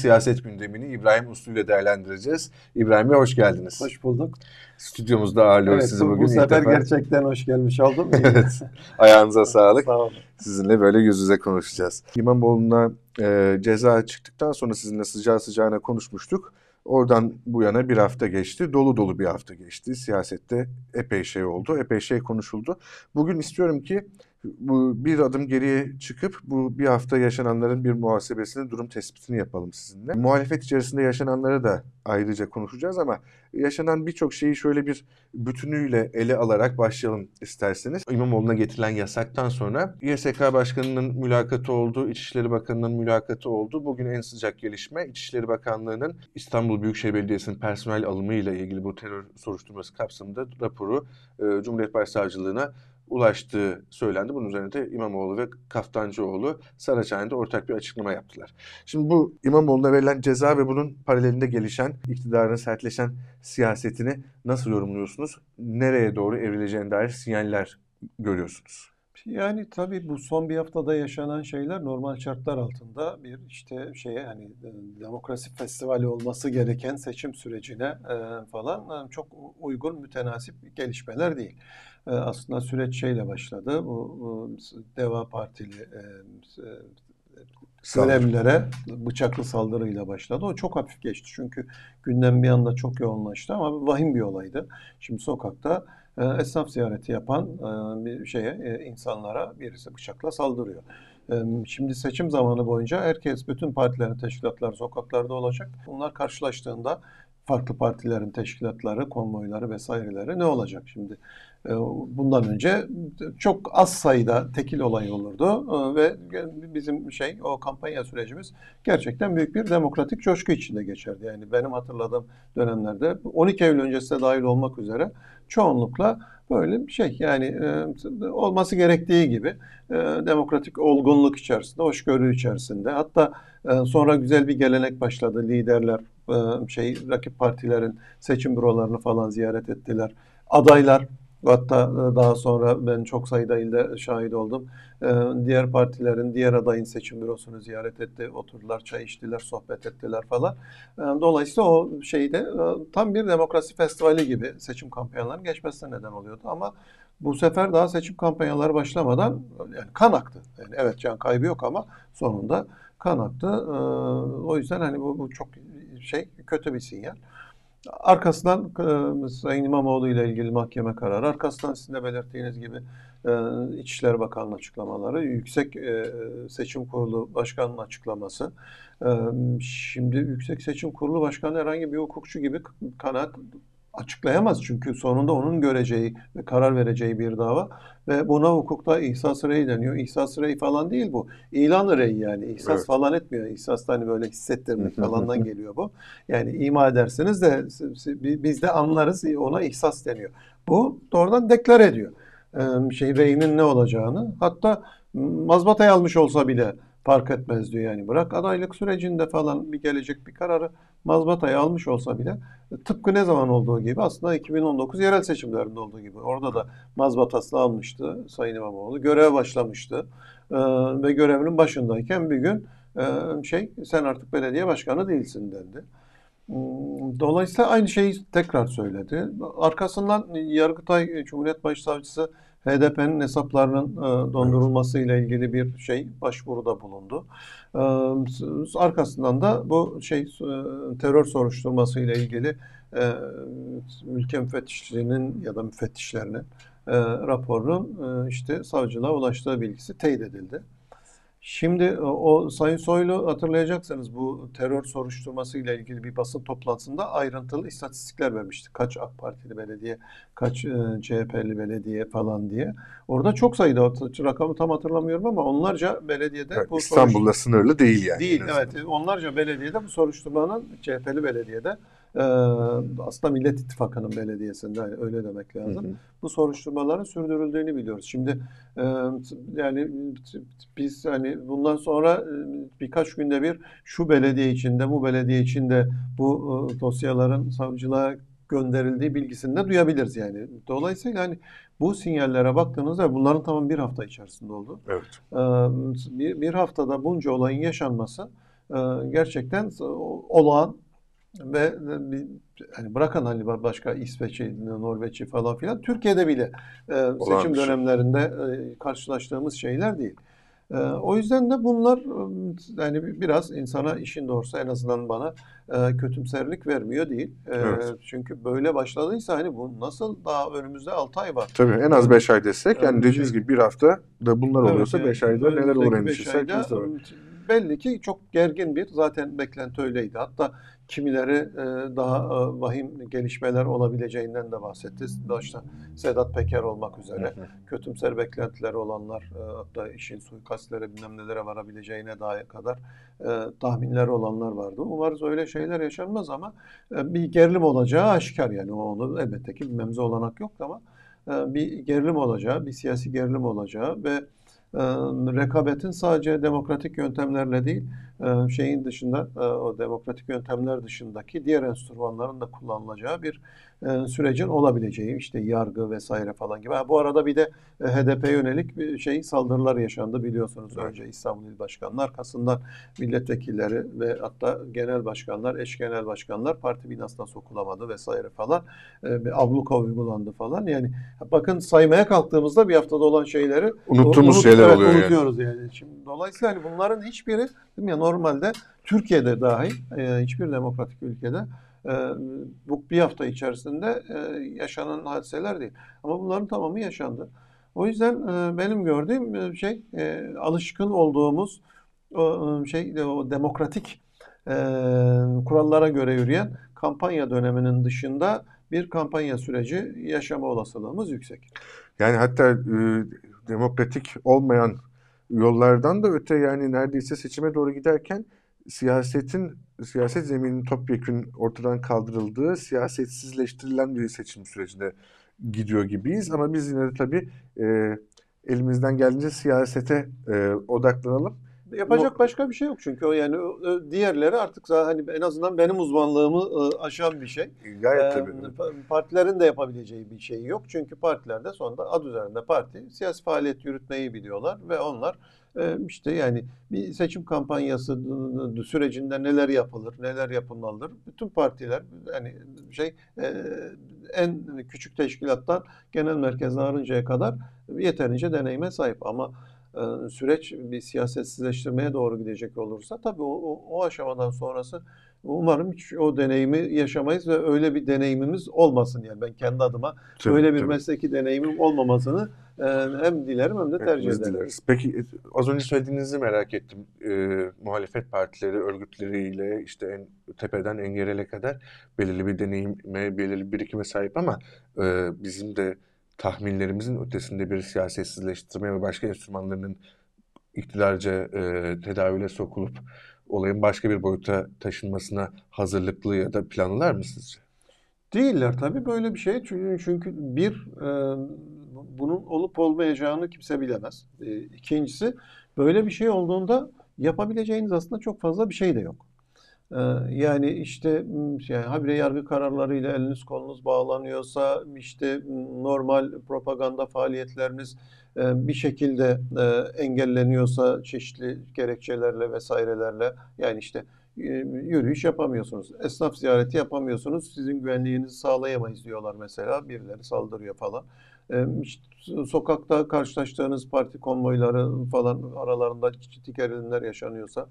siyaset gündemini İbrahim Uslu ile değerlendireceğiz. İbrahim Bey hoş geldiniz. Hoş bulduk. Stüdyomuzda ağırlıyoruz evet, sizi bu, bugün. Bu sefer defa. gerçekten hoş gelmiş oldum. evet. Ayağınıza sağlık. Sağ olun. Sizinle böyle yüz yüze konuşacağız. İmamoğlu'na e, ceza çıktıktan sonra sizinle sıcağı sıcağına konuşmuştuk. Oradan bu yana bir hafta geçti. Dolu dolu bir hafta geçti. Siyasette epey şey oldu. Epey şey konuşuldu. Bugün istiyorum ki bu bir adım geriye çıkıp bu bir hafta yaşananların bir muhasebesini, durum tespitini yapalım sizinle. Muhalefet içerisinde yaşananları da ayrıca konuşacağız ama yaşanan birçok şeyi şöyle bir bütünüyle ele alarak başlayalım isterseniz. İmamoğlu'na getirilen yasaktan sonra YSK Başkanı'nın mülakatı oldu, İçişleri Bakanı'nın mülakatı oldu. Bugün en sıcak gelişme İçişleri Bakanlığı'nın İstanbul Büyükşehir Belediyesi'nin personel alımı ile ilgili bu terör soruşturması kapsamında raporu e, Cumhuriyet Başsavcılığına ulaştığı söylendi. Bunun üzerine de İmamoğlu ve Kaftancıoğlu Saraçhane'de ortak bir açıklama yaptılar. Şimdi bu İmamoğlu'na verilen ceza ve bunun paralelinde gelişen, iktidarın sertleşen siyasetini nasıl yorumluyorsunuz? Nereye doğru evrileceğine dair sinyaller görüyorsunuz? Yani tabii bu son bir haftada yaşanan şeyler normal şartlar altında bir işte şeye hani demokrasi festivali olması gereken seçim sürecine e, falan e, çok uygun mütenasip gelişmeler değil. E, aslında süreç şeyle başladı. Bu, bu Deva Partili e, görevlilere bıçaklı saldırıyla başladı. O çok hafif geçti çünkü gündem bir anda çok yoğunlaştı ama vahim bir olaydı. Şimdi sokakta e, esnaf ziyareti yapan e, bir şeye e, insanlara birisi bıçakla saldırıyor. E, şimdi seçim zamanı boyunca herkes bütün partilerin teşkilatları sokaklarda olacak. Bunlar karşılaştığında farklı partilerin teşkilatları, konvoyları vesaireleri ne olacak şimdi? E, bundan önce çok az sayıda tekil olay olurdu e, ve bizim şey o kampanya sürecimiz gerçekten büyük bir demokratik coşku içinde geçerdi. Yani benim hatırladığım dönemlerde 12 Eylül öncesinde dahil olmak üzere çoğunlukla böyle bir şey yani e, olması gerektiği gibi demokratik olgunluk içerisinde, hoşgörü içerisinde hatta sonra güzel bir gelenek başladı. Liderler şey rakip partilerin seçim bürolarını falan ziyaret ettiler. Adaylar Hatta daha sonra ben çok sayıda ilde şahit oldum. Diğer partilerin, diğer adayın seçim bürosunu ziyaret etti. Oturdular, çay içtiler, sohbet ettiler falan. Dolayısıyla o şeyde tam bir demokrasi festivali gibi seçim kampanyalarının geçmesine neden oluyordu. Ama bu sefer daha seçim kampanyaları başlamadan yani kan aktı. Yani evet can kaybı yok ama sonunda kan aktı. O yüzden hani bu, bu çok şey kötü bir sinyal. Arkasından e, Sayın İmamoğlu ile ilgili mahkeme kararı, arkasından sizin de belirttiğiniz gibi e, İçişleri Bakanı'nın açıklamaları, Yüksek e, Seçim Kurulu Başkanı'nın açıklaması. E, şimdi Yüksek Seçim Kurulu Başkanı herhangi bir hukukçu gibi kanaat açıklayamaz çünkü sonunda onun göreceği ve karar vereceği bir dava ve buna hukukta ihsas rey deniyor. İhsas rey falan değil bu. İlan rey yani. İhsas evet. falan etmiyor. İhsas hani böyle hissettirmek falandan geliyor bu. Yani ima edersiniz de biz de anlarız ona ihsas deniyor. Bu doğrudan deklar ediyor. Şey reyinin ne olacağını. Hatta mazbatayı almış olsa bile fark etmez diyor yani. Bırak adaylık sürecinde falan bir gelecek bir kararı mazbatayı almış olsa bile tıpkı ne zaman olduğu gibi aslında 2019 yerel seçimlerinde olduğu gibi. Orada da mazbatasını almıştı Sayın İmamoğlu. Göreve başlamıştı. Ee, ve görevinin başındayken bir gün e, şey sen artık belediye başkanı değilsin dendi. Hmm, dolayısıyla aynı şeyi tekrar söyledi. Arkasından Yargıtay Cumhuriyet Başsavcısı HDP'nin hesaplarının e, dondurulması ile ilgili bir şey başvuruda bulundu. E, arkasından da bu şey e, terör soruşturması ile ilgili e, ülke müfettişliğinin ya da müfettişlerinin e, raporunun işte savcılığa ulaştığı bilgisi teyit edildi. Şimdi o Sayın Soylu hatırlayacaksınız bu terör soruşturması ile ilgili bir basın toplantısında ayrıntılı istatistikler vermişti. Kaç AK Partili belediye, kaç e, CHP'li belediye falan diye. Orada çok sayıda rakamı tam hatırlamıyorum ama onlarca belediyede evet, bu İstanbul'da sınırlı değil yani. Değil evet. Onlarca belediyede bu soruşturmanın CHP'li belediyede e, aslında Millet İttifakı'nın belediyesinde yani öyle demek lazım. Hı hı. Bu soruşturmaların sürdürüldüğünü biliyoruz. Şimdi e, yani biz hani bundan sonra e, birkaç günde bir şu belediye içinde, bu belediye içinde bu e, dosyaların savcılığa gönderildiği bilgisini de duyabiliriz yani. Dolayısıyla hani bu sinyallere baktığınızda bunların tamam bir hafta içerisinde oldu. Evet. Ee, bir, bir haftada bunca olayın yaşanması e, gerçekten olağan ve hani bırakın hani başka İsveç'i, Norveç'i falan filan Türkiye'de bile e, seçim şey. dönemlerinde e, karşılaştığımız şeyler değil. E, o yüzden de bunlar e, yani biraz insana işin doğrusu en azından bana e, kötümserlik vermiyor değil. E, Evet. Çünkü böyle başladıysa hani bu nasıl daha önümüzde 6 ay var. Tabii en az 5 ay desek yani dediğiniz gibi bir hafta da bunlar Evet, oluyorsa yani 5 ayda neler olur endişesi. Belli ki çok gergin bir zaten beklenti öyleydi. Hatta kimileri e, daha e, vahim gelişmeler olabileceğinden de bahsetti. Başta Sedat Peker olmak üzere kötümser beklentileri olanlar e, hatta işin suikastlere bilmem nelere varabileceğine dair kadar e, tahminleri olanlar vardı. Umarız öyle şeyler yaşanmaz ama e, bir gerilim olacağı aşikar yani onu elbette ki bilmemize olanak yok ama e, bir gerilim olacağı, bir siyasi gerilim olacağı ve e, rekabetin sadece demokratik yöntemlerle değil, şeyin dışında, e, o demokratik yöntemler dışındaki diğer enstrümanların da kullanılacağı bir e, sürecin olabileceği, işte yargı vesaire falan gibi. Ha, bu arada bir de e, HDP yönelik bir şey saldırılar yaşandı biliyorsunuz. Evet. Önce İstanbul İl Başkanı'nın arkasından milletvekilleri ve hatta genel başkanlar, eş genel başkanlar parti binasına sokulamadı vesaire falan. Bir abluka uygulandı falan. Yani bakın saymaya kalktığımızda bir haftada olan şeyleri Unuttuğumuz unut- şeyler evet, oluyor yani. unutuyoruz yani. Şimdi dolayısıyla hani bunların hiçbiri değil mi normalde Türkiye'de dahil e, hiçbir demokratik ülkede e, bu bir hafta içerisinde e, yaşanan hadiseler değil. Ama bunların tamamı yaşandı. O yüzden e, benim gördüğüm e, şey e, alışkın olduğumuz o e, şey o demokratik e, kurallara göre yürüyen kampanya döneminin dışında bir kampanya süreci yaşama olasılığımız yüksek. Yani hatta e, demokratik olmayan yollardan da öte yani neredeyse seçime doğru giderken siyasetin siyaset zemininin topyekün ortadan kaldırıldığı, siyasetsizleştirilen bir seçim sürecine gidiyor gibiyiz. Ama biz yine de tabii e, elimizden geldiğince siyasete e, odaklanalım. Yapacak başka bir şey yok çünkü o yani o diğerleri artık hani en azından benim uzmanlığımı e, aşan bir şey. Gayet Ee, tabii. pa- Partilerin de yapabileceği bir şey yok. Çünkü partilerde sonunda ad üzerinde parti siyasi faaliyet yürütmeyi biliyorlar ve onlar e, işte yani bir seçim kampanyası e, sürecinde neler yapılır, neler yapılmalıdır. Bütün partiler hani şey e, en küçük teşkilattan genel merkeze varıncaya kadar yeterince deneyime sahip ama e, süreç bir siyasetsizleştirmeye doğru gidecek olursa tabii o, o, o aşamadan sonrası umarım hiç o deneyimi yaşamayız ve öyle bir deneyimimiz olmasın yani ben kendi adıma Tabii, öyle bir tabii. mesleki deneyimim olmamasını e, hem dilerim hem de tercih Hepimiz ederim. dileriz. Peki e, az önce söylediğinizi merak ettim. E, muhalefet partileri örgütleriyle işte en tepeden en yerele kadar belirli bir deneyime, belirli bir birikime sahip ama e, bizim de tahminlerimizin ötesinde bir siyasetsizleştirme ve başka enstrümanlarının iktidarca e, tedavüle sokulup olayın başka bir boyuta taşınmasına hazırlıklı ya da planlılar mı sizce? Değiller tabii böyle bir şey. Çünkü, çünkü bir e, bunun olup olmayacağını kimse bilemez. E, ikincisi böyle bir şey olduğunda yapabileceğiniz aslında çok fazla bir şey de yok. E, yani işte yani habire yargı kararlarıyla eliniz kolunuz bağlanıyorsa işte normal propaganda faaliyetleriniz e, bir şekilde e, engelleniyorsa çeşitli gerekçelerle vesairelerle yani işte yürüyüş yapamıyorsunuz. Esnaf ziyareti yapamıyorsunuz. Sizin güvenliğinizi sağlayamayız diyorlar mesela. Birileri saldırıyor falan. Sokakta karşılaştığınız parti konvoyları falan aralarında ciddi gerilimler yaşanıyorsa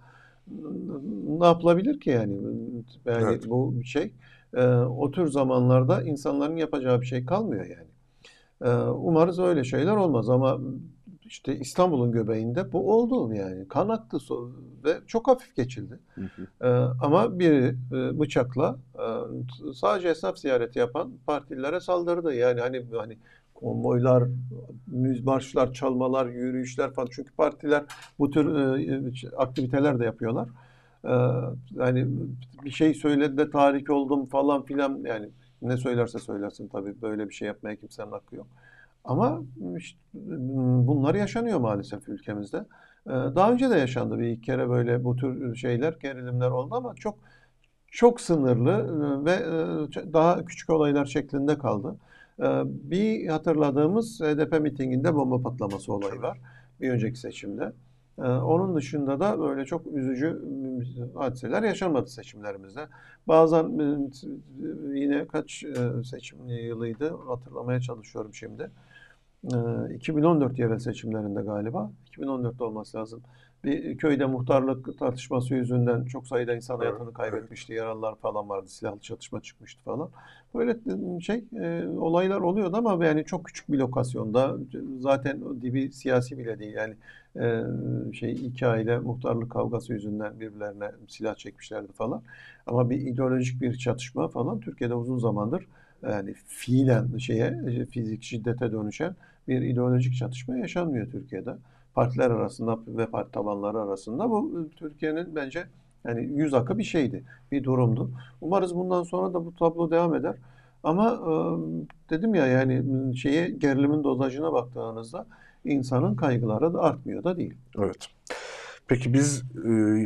ne yapılabilir ki yani? Yani Evet. bu bir şey. E, o tür zamanlarda insanların yapacağı bir şey kalmıyor yani. E, umarız öyle şeyler olmaz ama işte İstanbul'un göbeğinde bu oldu yani. Kan aktı ve çok hafif geçildi. Ee, ama biri e, bıçakla e, sadece esnaf ziyareti yapan partililere saldırdı. Yani hani hani konvoylar, marşlar, çalmalar, yürüyüşler falan. Çünkü partiler bu tür e, aktiviteler de yapıyorlar. Ee, yani bir şey söyledi de tahrik oldum falan filan yani ne söylerse söylesin tabii böyle bir şey yapmaya kimsenin hakkı yok. Ama işte bunlar yaşanıyor maalesef ülkemizde. Ee, Daha önce de yaşandı bir iki kere böyle bu tür şeyler, gerilimler oldu ama çok çok sınırlı e, ve e, daha küçük olaylar şeklinde kaldı. Ee, Bir hatırladığımız HDP mitinginde bomba patlaması olayı var. Bir önceki seçimde. Ee, onun dışında da böyle çok üzücü hadiseler yaşanmadı seçimlerimizde. Bazen e, yine kaç e, seçim yılıydı hatırlamaya çalışıyorum şimdi. 2014 ee, yerel seçimlerinde galiba. 2014'te olması lazım. Bir köyde muhtarlık tartışması yüzünden çok sayıda insan hayatını kaybetmişti. Yaralılar falan vardı. Silahlı çatışma çıkmıştı falan. Böyle şey e, olaylar oluyordu ama yani çok küçük bir lokasyonda zaten dibi siyasi bile değil. Yani e, şey iki aile muhtarlık kavgası yüzünden birbirlerine silah çekmişlerdi falan. Ama bir ideolojik bir çatışma falan Türkiye'de uzun zamandır yani fiilen şeye fizik şiddete dönüşen bir ideolojik çatışma yaşanmıyor Türkiye'de. Partiler arasında ve parti tabanları arasında bu Türkiye'nin bence yani yüz akı bir şeydi, bir durumdu. Umarız bundan sonra da bu tablo devam eder. Ama e, dedim ya yani şeye gerilimin dozajına baktığınızda insanın kaygıları da artmıyor da değil. Evet. Peki biz e,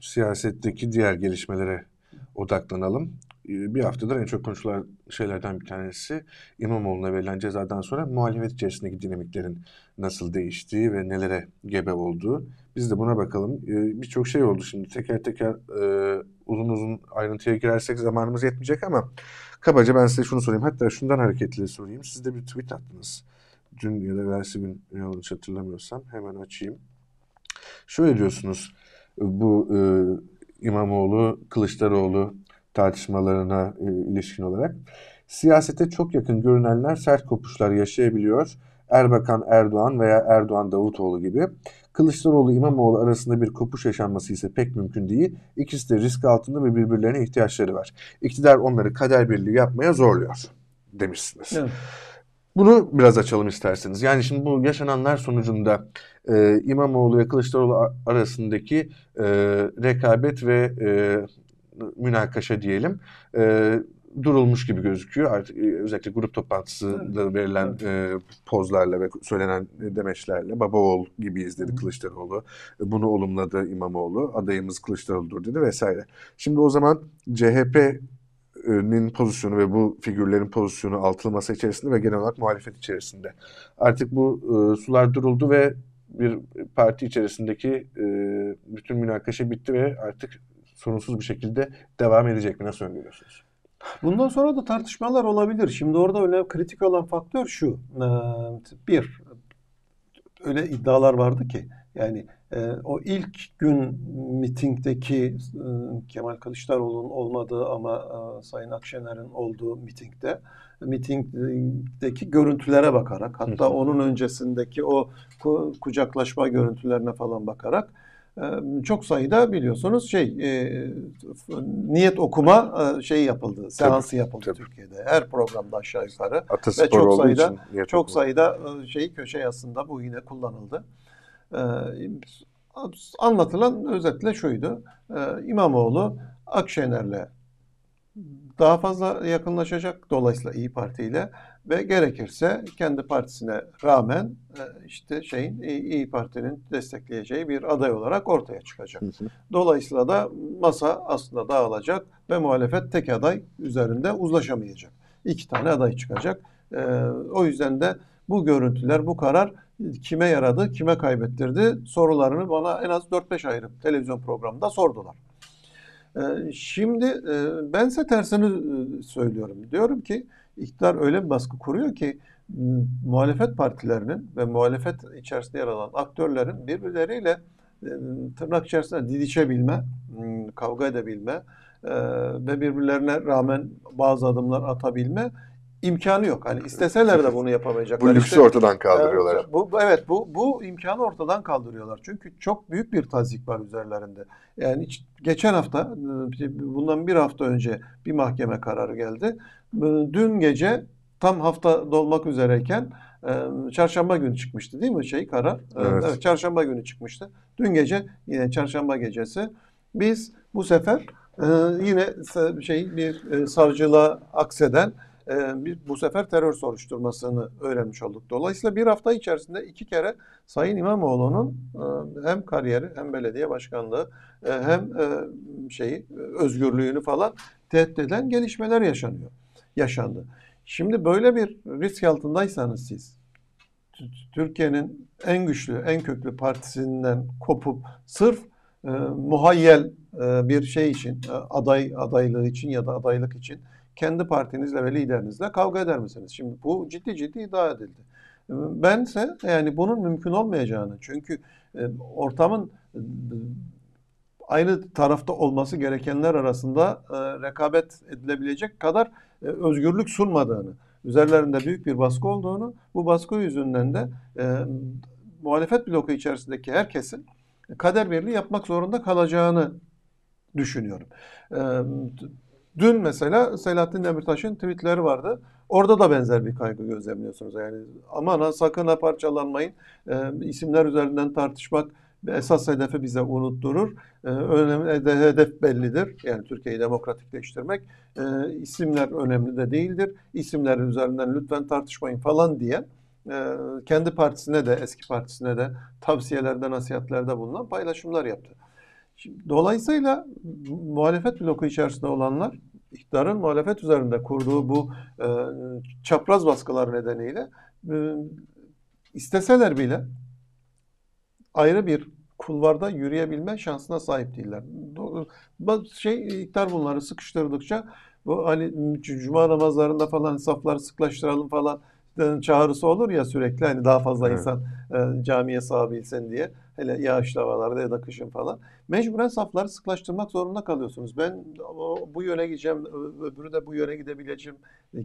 siyasetteki diğer gelişmelere odaklanalım. E, bir haftadır en çok konuşulan şeylerden bir tanesi İmamoğlu'na verilen cezadan sonra muhalefet içerisindeki dinamiklerin nasıl değiştiği ve nelere gebe olduğu. Biz de buna bakalım. E, birçok şey oldu şimdi. Teker teker e, uzun uzun ayrıntıya girersek zamanımız yetmeyecek ama kabaca ben size şunu sorayım. Hatta şundan hareketle sorayım. Siz de bir tweet attınız. Dün ya da versi gün yanlış hatırlamıyorsam hemen açayım. Şöyle diyorsunuz. Bu e, İmamoğlu, Kılıçdaroğlu tartışmalarına e, ilişkin olarak. Siyasete çok yakın görünenler sert kopuşlar yaşayabiliyor. Erbakan Erdoğan veya Erdoğan Davutoğlu gibi. Kılıçdaroğlu İmamoğlu arasında bir kopuş yaşanması ise pek mümkün değil. İkisi de risk altında ve birbirlerine ihtiyaçları var. İktidar onları kader birliği yapmaya zorluyor demişsiniz. Evet. Bunu biraz açalım isterseniz. Yani şimdi bu yaşananlar sonucunda e, İmamoğlu ve Kılıçdaroğlu arasındaki e, rekabet ve e, münakaşa diyelim e, durulmuş gibi gözüküyor. Artık e, özellikle grup toplantısında evet. verilen evet. E, pozlarla ve söylenen demeçlerle baba oğul gibi izledi Kılıçdaroğlu. E, bunu olumladı İmamoğlu. Adayımız Kılıçdaroğlu'dur dedi vesaire. Şimdi o zaman CHP'nin pozisyonu ve bu figürlerin pozisyonu altılı masa içerisinde ve genel olarak muhalefet içerisinde. Artık bu e, sular duruldu ve bir parti içerisindeki e, bütün münakaşa bitti ve artık sorunsuz bir şekilde devam edecek mi? Nasıl öngörüyorsunuz? Bundan sonra da tartışmalar olabilir. Şimdi orada öyle kritik olan faktör şu. Bir, öyle iddialar vardı ki yani o ilk gün mitingdeki Kemal Kılıçdaroğlu'nun olmadığı ama Sayın Akşener'in olduğu mitingde mitingdeki görüntülere bakarak hatta onun öncesindeki o kucaklaşma görüntülerine falan bakarak çok sayıda biliyorsunuz şey e, niyet okuma e, şeyi yapıldı, seansı tabii, yapıldı tabii. Türkiye'de. Her programda aşağı yukarı Ataspor ve çok sayıda çok okuma. sayıda şey köşe yazısında bu yine kullanıldı. E, anlatılan özetle şuydu. E, İmamoğlu Akşener'le daha fazla yakınlaşacak dolayısıyla İyi Parti ile ve gerekirse kendi partisine rağmen e, işte şeyin İyi Parti'nin destekleyeceği bir aday olarak ortaya çıkacak. Dolayısıyla da masa aslında dağılacak ve muhalefet tek aday üzerinde uzlaşamayacak. İki tane aday çıkacak. E, o yüzden de bu görüntüler, bu karar kime yaradı, kime kaybettirdi sorularını bana en az 4-5 ayrı televizyon programında sordular. E, şimdi bense tersini söylüyorum. Diyorum ki iktidar öyle bir baskı kuruyor ki muhalefet partilerinin ve muhalefet içerisinde yer alan aktörlerin birbirleriyle tırnak içerisinde didişebilme, kavga edebilme ve birbirlerine rağmen bazı adımlar atabilme imkanı yok. Hani isteseler de bunu yapamayacaklar. bu lüksü işte, ortadan kaldırıyorlar. E, bu evet bu bu imkanı ortadan kaldırıyorlar. Çünkü çok büyük bir tazik var üzerlerinde. Yani geçen hafta bundan bir hafta önce bir mahkeme kararı geldi. Dün gece tam hafta dolmak üzereyken çarşamba günü çıkmıştı değil mi şey karar? Evet. evet çarşamba günü çıkmıştı. Dün gece yine çarşamba gecesi biz bu sefer yine şey bir savcılığa akseden e, biz bu sefer terör soruşturmasını öğrenmiş olduk. Dolayısıyla bir hafta içerisinde iki kere Sayın İmamoğlu'nun e, hem kariyeri hem belediye başkanlığı e, hem e, şeyi özgürlüğünü falan tehdit eden gelişmeler yaşanıyor. Yaşandı. Şimdi böyle bir risk altındaysanız siz Türkiye'nin en güçlü, en köklü partisinden kopup sırf e, muhayyel e, bir şey için, e, aday adaylığı için ya da adaylık için kendi partinizle ve liderinizle kavga eder misiniz? Şimdi bu ciddi ciddi iddia edildi. E, Bense yani bunun mümkün olmayacağını çünkü e, ortamın e, aynı tarafta olması gerekenler arasında e, rekabet edilebilecek kadar özgürlük sunmadığını, üzerlerinde büyük bir baskı olduğunu, bu baskı yüzünden de muhalefet bloku içerisindeki herkesin kader birliği yapmak zorunda kalacağını düşünüyorum. Dün mesela Selahattin Demirtaş'ın tweetleri vardı. Orada da benzer bir kaygı gözlemliyorsunuz. Yani aman ha sakın ha parçalanmayın. E, isimler üzerinden tartışmak esas hedefi bize unutturur. E, önemli hedef bellidir. Yani Türkiye'yi demokratikleştirmek. E, isimler önemli de değildir. İsimlerin üzerinden lütfen tartışmayın falan diye e, kendi partisine de eski partisine de tavsiyelerde nasihatlerde bulunan paylaşımlar yaptı. Şimdi, dolayısıyla muhalefet bloku içerisinde olanlar iktidarın muhalefet üzerinde kurduğu bu e, çapraz baskılar nedeniyle e, isteseler bile ayrı bir kulvarda yürüyebilme şansına sahip değiller. Şey iktidar bunları sıkıştırdıkça bu hani cuma namazlarında falan safları sıklaştıralım falan e, çağrısı olur ya sürekli hani daha fazla Evet. insan e, camiye sığabilsin diye. Hele yağışlı havalarda ya da kışın falan. Mecburen safları sıklaştırmak zorunda kalıyorsunuz. Ben bu yöne gideceğim, öbürü de bu yöne gidebileceğim,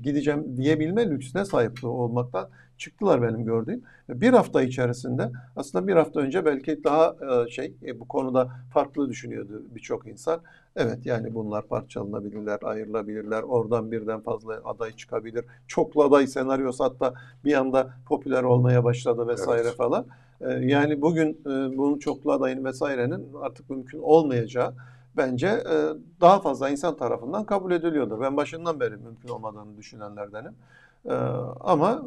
gideceğim diyebilme lüksüne sahip olmaktan çıktılar benim gördüğüm. Bir hafta içerisinde aslında bir hafta önce belki daha e, şey e, bu konuda farklı düşünüyordu birçok insan. Evet yani bunlar parçalanabilirler, ayrılabilirler. Oradan birden fazla aday çıkabilir. Çoklu aday senaryosu hatta bir anda popüler olmaya başladı vesaire Evet. falan. E, Yani bugün e, bunun çoklu adayın vesairenin artık mümkün olmayacağı bence e, daha fazla insan tarafından kabul ediliyordur. Ben başından beri mümkün olmadığını düşünenlerdenim. E, Ama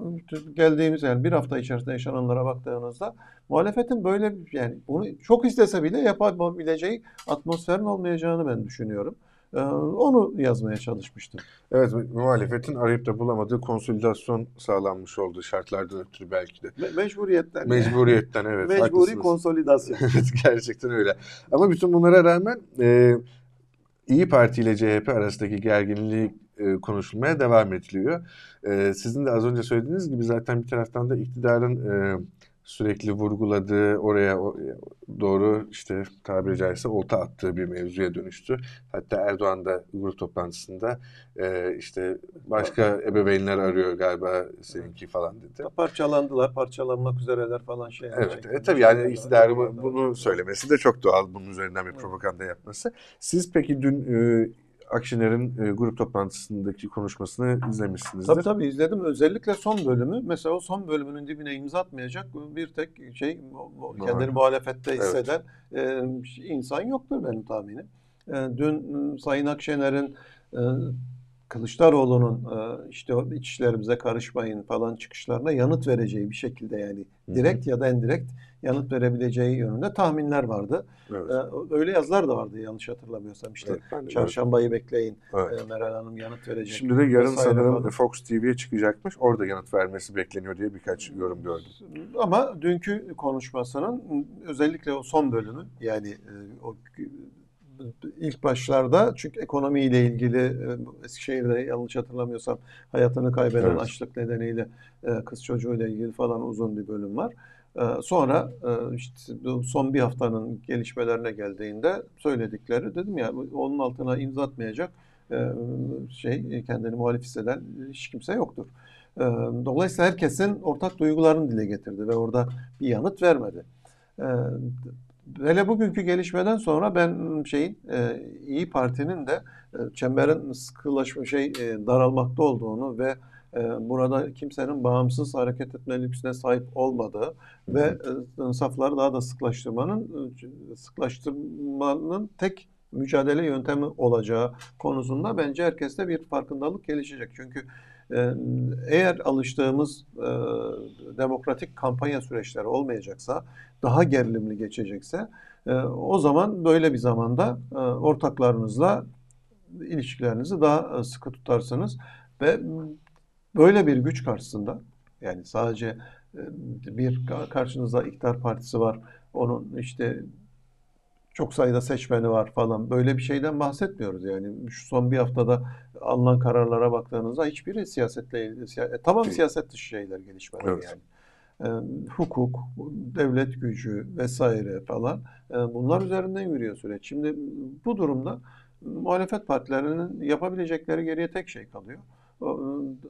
geldiğimiz yani bir hafta içerisinde yaşananlara baktığınızda muhalefetin böyle yani bunu çok istese bile yapabileceği atmosferin olmayacağını ben düşünüyorum. E, Onu yazmaya çalışmıştım. Evet, muhalefetin arayıp da bulamadığı konsolidasyon sağlanmış oldu şartlardan ötürü belki de. Me- Mecburiyetten. Mecburiyetten evet. Mecburi haklısınız. konsolidasyon. Evet gerçekten öyle. Ama bütün bunlara rağmen e, İyi Parti ile CHP arasındaki gerginliği e, konuşulmaya devam ediliyor. E, sizin de az önce söylediğiniz gibi zaten bir taraftan da iktidarın e, sürekli vurguladığı oraya doğru işte tabiri caizse olta attığı bir mevzuya dönüştü. Hatta Erdoğan da grup toplantısında e, işte başka ebeveynler arıyor galiba seninki falan dedi. Parçalandılar, parçalanmak üzereler falan şey. Evet, e, tabii yani iktidarı bunu söylemesi de çok doğal bunun üzerinden bir propaganda yapması. Siz peki dün e, Akşener'in e, grup toplantısındaki konuşmasını izlemişsinizdir. Tabii tabii izledim. Özellikle son bölümü. Mesela o son bölümünün dibine imza atmayacak bir tek şey kendini muhalefette Evet. hisseden e, insan yoktur benim tahminim. E, dün m, Sayın Akşener'in e, Kılıçdaroğlu'nun e, işte iç işlerimize karışmayın falan çıkışlarına yanıt vereceği bir şekilde yani direkt ya da indirekt yanıt verebileceği yönünde tahminler vardı. Evet. E, öyle yazılar da vardı yanlış hatırlamıyorsam işte. Evet, Çarşambayı bekleyin. Evet. e, Meral Hanım yanıt verecek. Şimdi de yarın sanırım falan. Fox TV'ye çıkacakmış. Orada yanıt vermesi bekleniyor diye birkaç yorum gördüm. Ama dünkü konuşmasının özellikle o son bölümü yani o ilk başlarda çünkü ekonomiyle ilgili e, Eskişehir'de yanlış hatırlamıyorsam hayatını kaybeden Evet. açlık nedeniyle e, kız çocuğuyla ilgili falan uzun bir bölüm var. E, Sonra işte son bir haftanın gelişmelerine geldiğinde söyledikleri dedim ya onun altına imza atmayacak şey kendini muhalif hisseden hiç kimse yoktur. Dolayısıyla herkesin ortak duygularını dile getirdi ve orada bir yanıt vermedi. Hele bugünkü gelişmeden sonra ben şeyin e, İyi Parti'nin de e, çemberin sıkılaşma şey e, daralmakta olduğunu ve e, burada kimsenin bağımsız hareket etme lüksüne sahip olmadığı ve e, safları daha da sıklaştırmanın e, sıklaştırmanın tek mücadele yöntemi olacağı konusunda bence herkeste bir farkındalık gelişecek. Çünkü eğer alıştığımız e, demokratik kampanya süreçleri olmayacaksa, daha gerilimli geçecekse, e, o zaman böyle bir zamanda e, ortaklarınızla ilişkilerinizi daha sıkı tutarsınız ve böyle bir güç karşısında Yani sadece bir karşınızda iktidar partisi var. Onun işte çok sayıda seçmeni var falan. Böyle bir şeyden bahsetmiyoruz yani. Şu son bir haftada alınan kararlara baktığınızda hiçbiri siyasetle ilgili. Siya- e, tamam siyaset dışı şeyler gelişmeler Evet. yani. E, hukuk, devlet gücü vesaire falan. e, bunlar üzerinden yürüyor süreç. Şimdi bu durumda muhalefet partilerinin yapabilecekleri geriye tek şey kalıyor.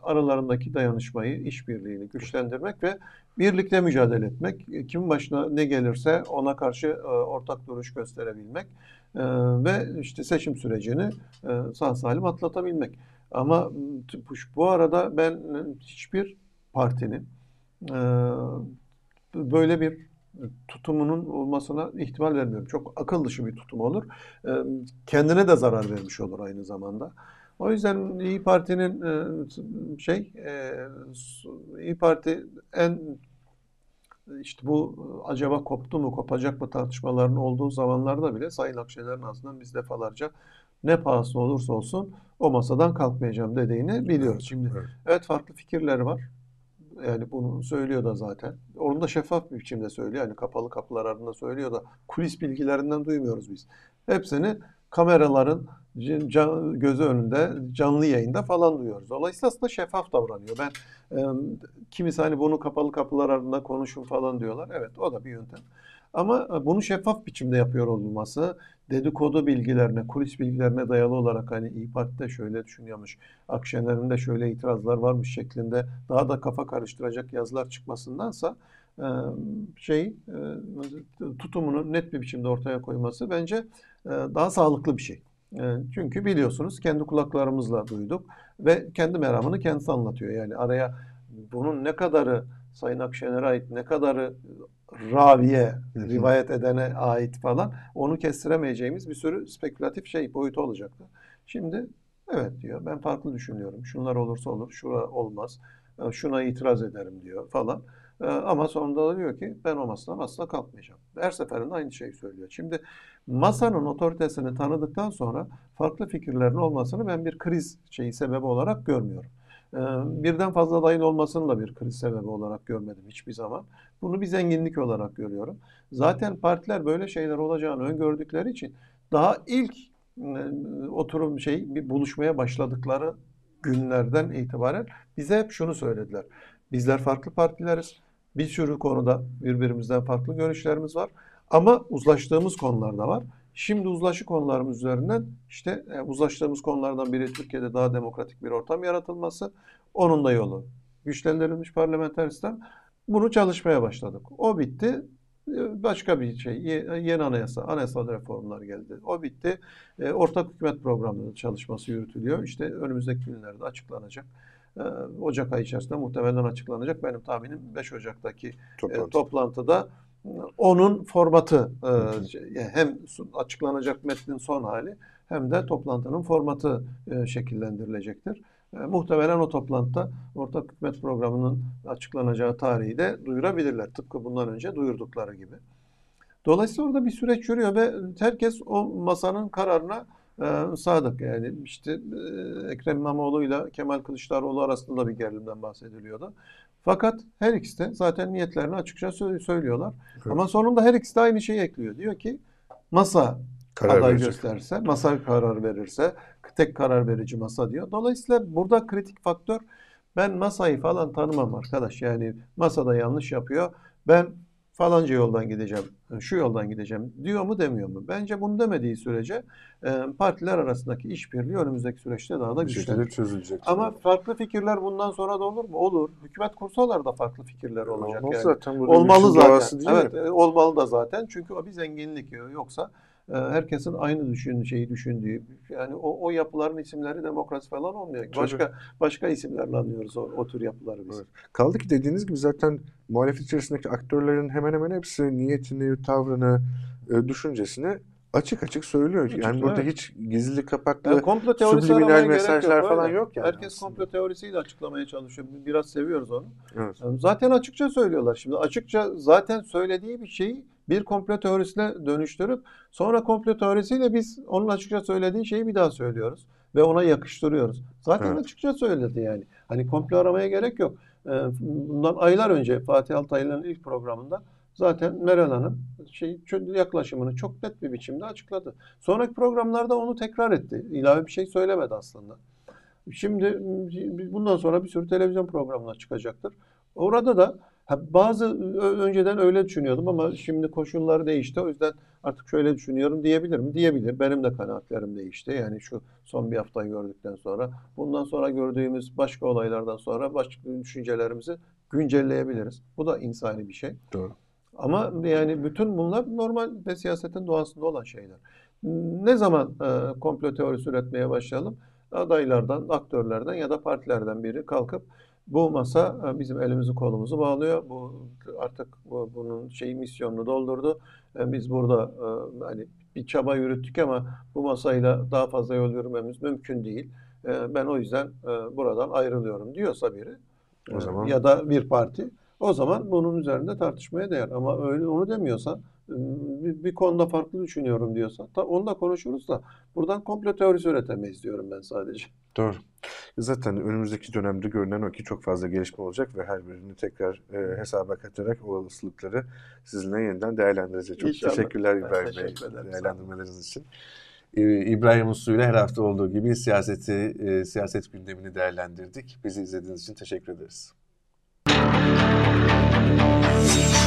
Aralarındaki dayanışmayı, işbirliğini güçlendirmek ve birlikte mücadele etmek. E, Kimin başına ne gelirse ona karşı e, ortak duruş gösterebilmek e, ve işte seçim sürecini sağ salim atlatabilmek. Ama bu- arada ben hiçbir partinin böyle bir tutumunun olmasına ihtimal vermiyorum. Çok akıl dışı bir tutum olur. Kendine de zarar vermiş olur aynı zamanda. O yüzden İyi Parti'nin e, şey e, İyi Parti en işte bu acaba koptu mu kopacak mı tartışmaların olduğu zamanlarda bile Sayın Akşener'in ağzından biz defalarca ne pahasına olursa olsun o masadan kalkmayacağım dediğini biliyoruz. Şimdi Evet. evet farklı fikirleri var. Yani bunu söylüyor da zaten. Onu da şeffaf bir biçimde söylüyor. Yani kapalı kapılar ardında söylüyor da kulis bilgilerinden duymuyoruz biz. Hepsini kameraların can- gözü önünde canlı yayında falan duyuyoruz. Dolayısıyla aslında şeffaf davranıyor. Ben e, kimisi hani bunu kapalı kapılar ardında konuşun falan diyorlar. Evet o da bir yöntem. Ama e, bunu şeffaf biçimde yapıyor olması, dedikodu bilgilerine, kulis bilgilerine dayalı olarak hani İYİ Parti'de şöyle düşünüyormuş, Akşener'in de şöyle itirazlar varmış şeklinde daha da kafa karıştıracak yazılar çıkmasındansa şey tutumunu net bir biçimde ortaya koyması bence daha sağlıklı bir şey. Çünkü biliyorsunuz kendi kulaklarımızla duyduk ve kendi meramını kendisi anlatıyor. Yani araya bunun ne kadarı Sayın Akşener'e ait, ne kadarı raviye, rivayet edene ait falan onu kestiremeyeceğimiz bir sürü spekülatif şey boyutu olacaktı. Şimdi evet diyor ben farklı düşünüyorum. Şunlar olursa olur, şura olmaz. Şuna itiraz ederim diyor falan. E, Ama sonunda da diyor ki ben o masadan asla kalkmayacağım. Her seferinde aynı şeyi söylüyor. Şimdi masanın otoritesini tanıdıktan sonra farklı fikirlerin olmasını ben bir kriz şeyi sebebi olarak görmüyorum. Ee, Birden fazla adayın olmasını da bir kriz sebebi olarak görmedim hiçbir zaman. Bunu bir zenginlik olarak görüyorum. Zaten partiler böyle şeyler olacağını öngördükleri için daha ilk e, oturum şey bir buluşmaya başladıkları günlerden itibaren bize hep şunu söylediler. Bizler farklı partileriz. Bir sürü konuda birbirimizden farklı görüşlerimiz var. Ama uzlaştığımız konular da var. Şimdi uzlaşı konularımız üzerinden işte e, uzlaştığımız konulardan biri Türkiye'de daha demokratik bir ortam yaratılması. Onun da yolu güçlendirilmiş parlamenter sistem. Bunu çalışmaya başladık. O bitti. E, Başka bir şey. ye- Yeni anayasa, anayasal reformlar geldi. O bitti. E, Ortak hükümet programının çalışması yürütülüyor. İşte önümüzdeki günlerde açıklanacak. E, Ocak ayı içerisinde muhtemelen açıklanacak. Benim tahminim 5 Ocak'taki e, Toplantı. toplantıda e, onun formatı e, şey, hem açıklanacak metnin son hali hem de toplantının formatı şekillendirilecektir. Muhtemelen o toplantıda ortak hükümet programının açıklanacağı tarihi de duyurabilirler. Tıpkı bundan önce duyurdukları gibi. Dolayısıyla orada bir süreç yürüyor ve herkes o masanın kararına e, sadık. Yani işte e, Ekrem İmamoğlu ile Kemal Kılıçdaroğlu arasında da bir gerilimden bahsediliyordu. Fakat her ikisi de zaten niyetlerini açıkça sö- söylüyorlar. Evet. Ama sonunda her ikisi de aynı şeyi ekliyor. Diyor ki masa Karar aday verecek. gösterse, masa karar verirse tek karar verici masa diyor. Dolayısıyla burada kritik faktör ben masayı falan tanımam arkadaş. Yani masada yanlış yapıyor. Ben falanca yoldan gideceğim, şu yoldan gideceğim diyor mu demiyor mu? Bence bunu demediği sürece e, partiler arasındaki işbirliği önümüzdeki süreçte daha da güçlenir. çözülecek. Ama farklı fikirler bundan sonra da olur mu? Olur. Hükümet kursalar da farklı fikirler olacak Olmaz yani. zaten Olmalı zaten. Evet, mi? e, olmalı da zaten. Çünkü o bir zenginlik. Yoksa e, herkesin aynı düşün şeyi düşündüğü yani o, o yapıların isimleri demokrasi falan olmuyor. Tabii. Başka başka isimlerle anlıyoruz o, o tür yapıları biz. Evet. Kaldı ki dediğiniz gibi zaten muhalefet içerisindeki aktörlerin hemen hemen hepsi niyetini, tavrını, e, düşüncesini açık açık söylüyor. Açık, yani burada evet. hiç gizli kapaklı Yani komplo teorisi subliminal mesajlar yok, falan öyle. yok yani Herkes aslında. komplo teorisiyle açıklamaya çalışıyor. Biraz seviyoruz onu. Evet. Zaten açıkça söylüyorlar. Şimdi açıkça zaten söylediği bir şeyi bir komplo teorisine dönüştürüp sonra komplo teorisiyle biz onun açıkça söylediği şeyi bir daha söylüyoruz. ve ona yakıştırıyoruz. Zaten Evet. açıkça söyledi yani. Hani komplo aramaya gerek yok. Ee, Bundan aylar önce Fatih Altaylı'nın ilk programında zaten Meral Hanım şey yaklaşımını çok net bir biçimde açıkladı. Sonraki programlarda onu tekrar etti. İlave bir şey söylemedi aslında. Şimdi bundan sonra bir sürü televizyon programına çıkacaktır. Orada da ha, bazı önceden öyle düşünüyordum ama şimdi koşullar değişti. O yüzden artık şöyle düşünüyorum diyebilir mi? Diyebilir. Benim de kanaatlerim değişti. Yani şu son bir haftayı gördükten sonra. Bundan sonra gördüğümüz başka olaylardan sonra başka düşüncelerimizi güncelleyebiliriz. Bu da insani bir şey. Doğru. Ama yani bütün bunlar normal ve siyasetin doğasında olan şeyler. Ne zaman e, komplo teorisi üretmeye başlayalım? Adaylardan, aktörlerden ya da partilerden biri kalkıp bu masa e, bizim elimizi kolumuzu bağlıyor. Bu artık bu, bunun şeyi misyonunu doldurdu. E, biz burada e, hani bir çaba yürüttük ama bu masayla daha fazla yol yürümemiz mümkün değil. Ben o yüzden buradan ayrılıyorum diyorsa biri O zaman- ya da bir parti o zaman bunun üzerinde tartışmaya değer. Ama öyle onu demiyorsa e, bir, bir konuda farklı düşünüyorum diyorsa ta, onu da konuşuruz da buradan komplo teorisi üretemeyiz diyorum ben sadece. Doğru. Zaten önümüzdeki dönemde görünen o ki çok fazla gelişme olacak ve her birini tekrar e, hesaba katarak o olasılıkları sizinle yeniden değerlendireceğiz. Çok İnşallah. teşekkürler İbrahim Bey teşekkür değerlendirmeleriniz için. Ee, İbrahim Uslu ile her hafta olduğu gibi siyaseti, e, siyaset gündemini değerlendirdik. Bizi izlediğiniz için teşekkür ederiz. Música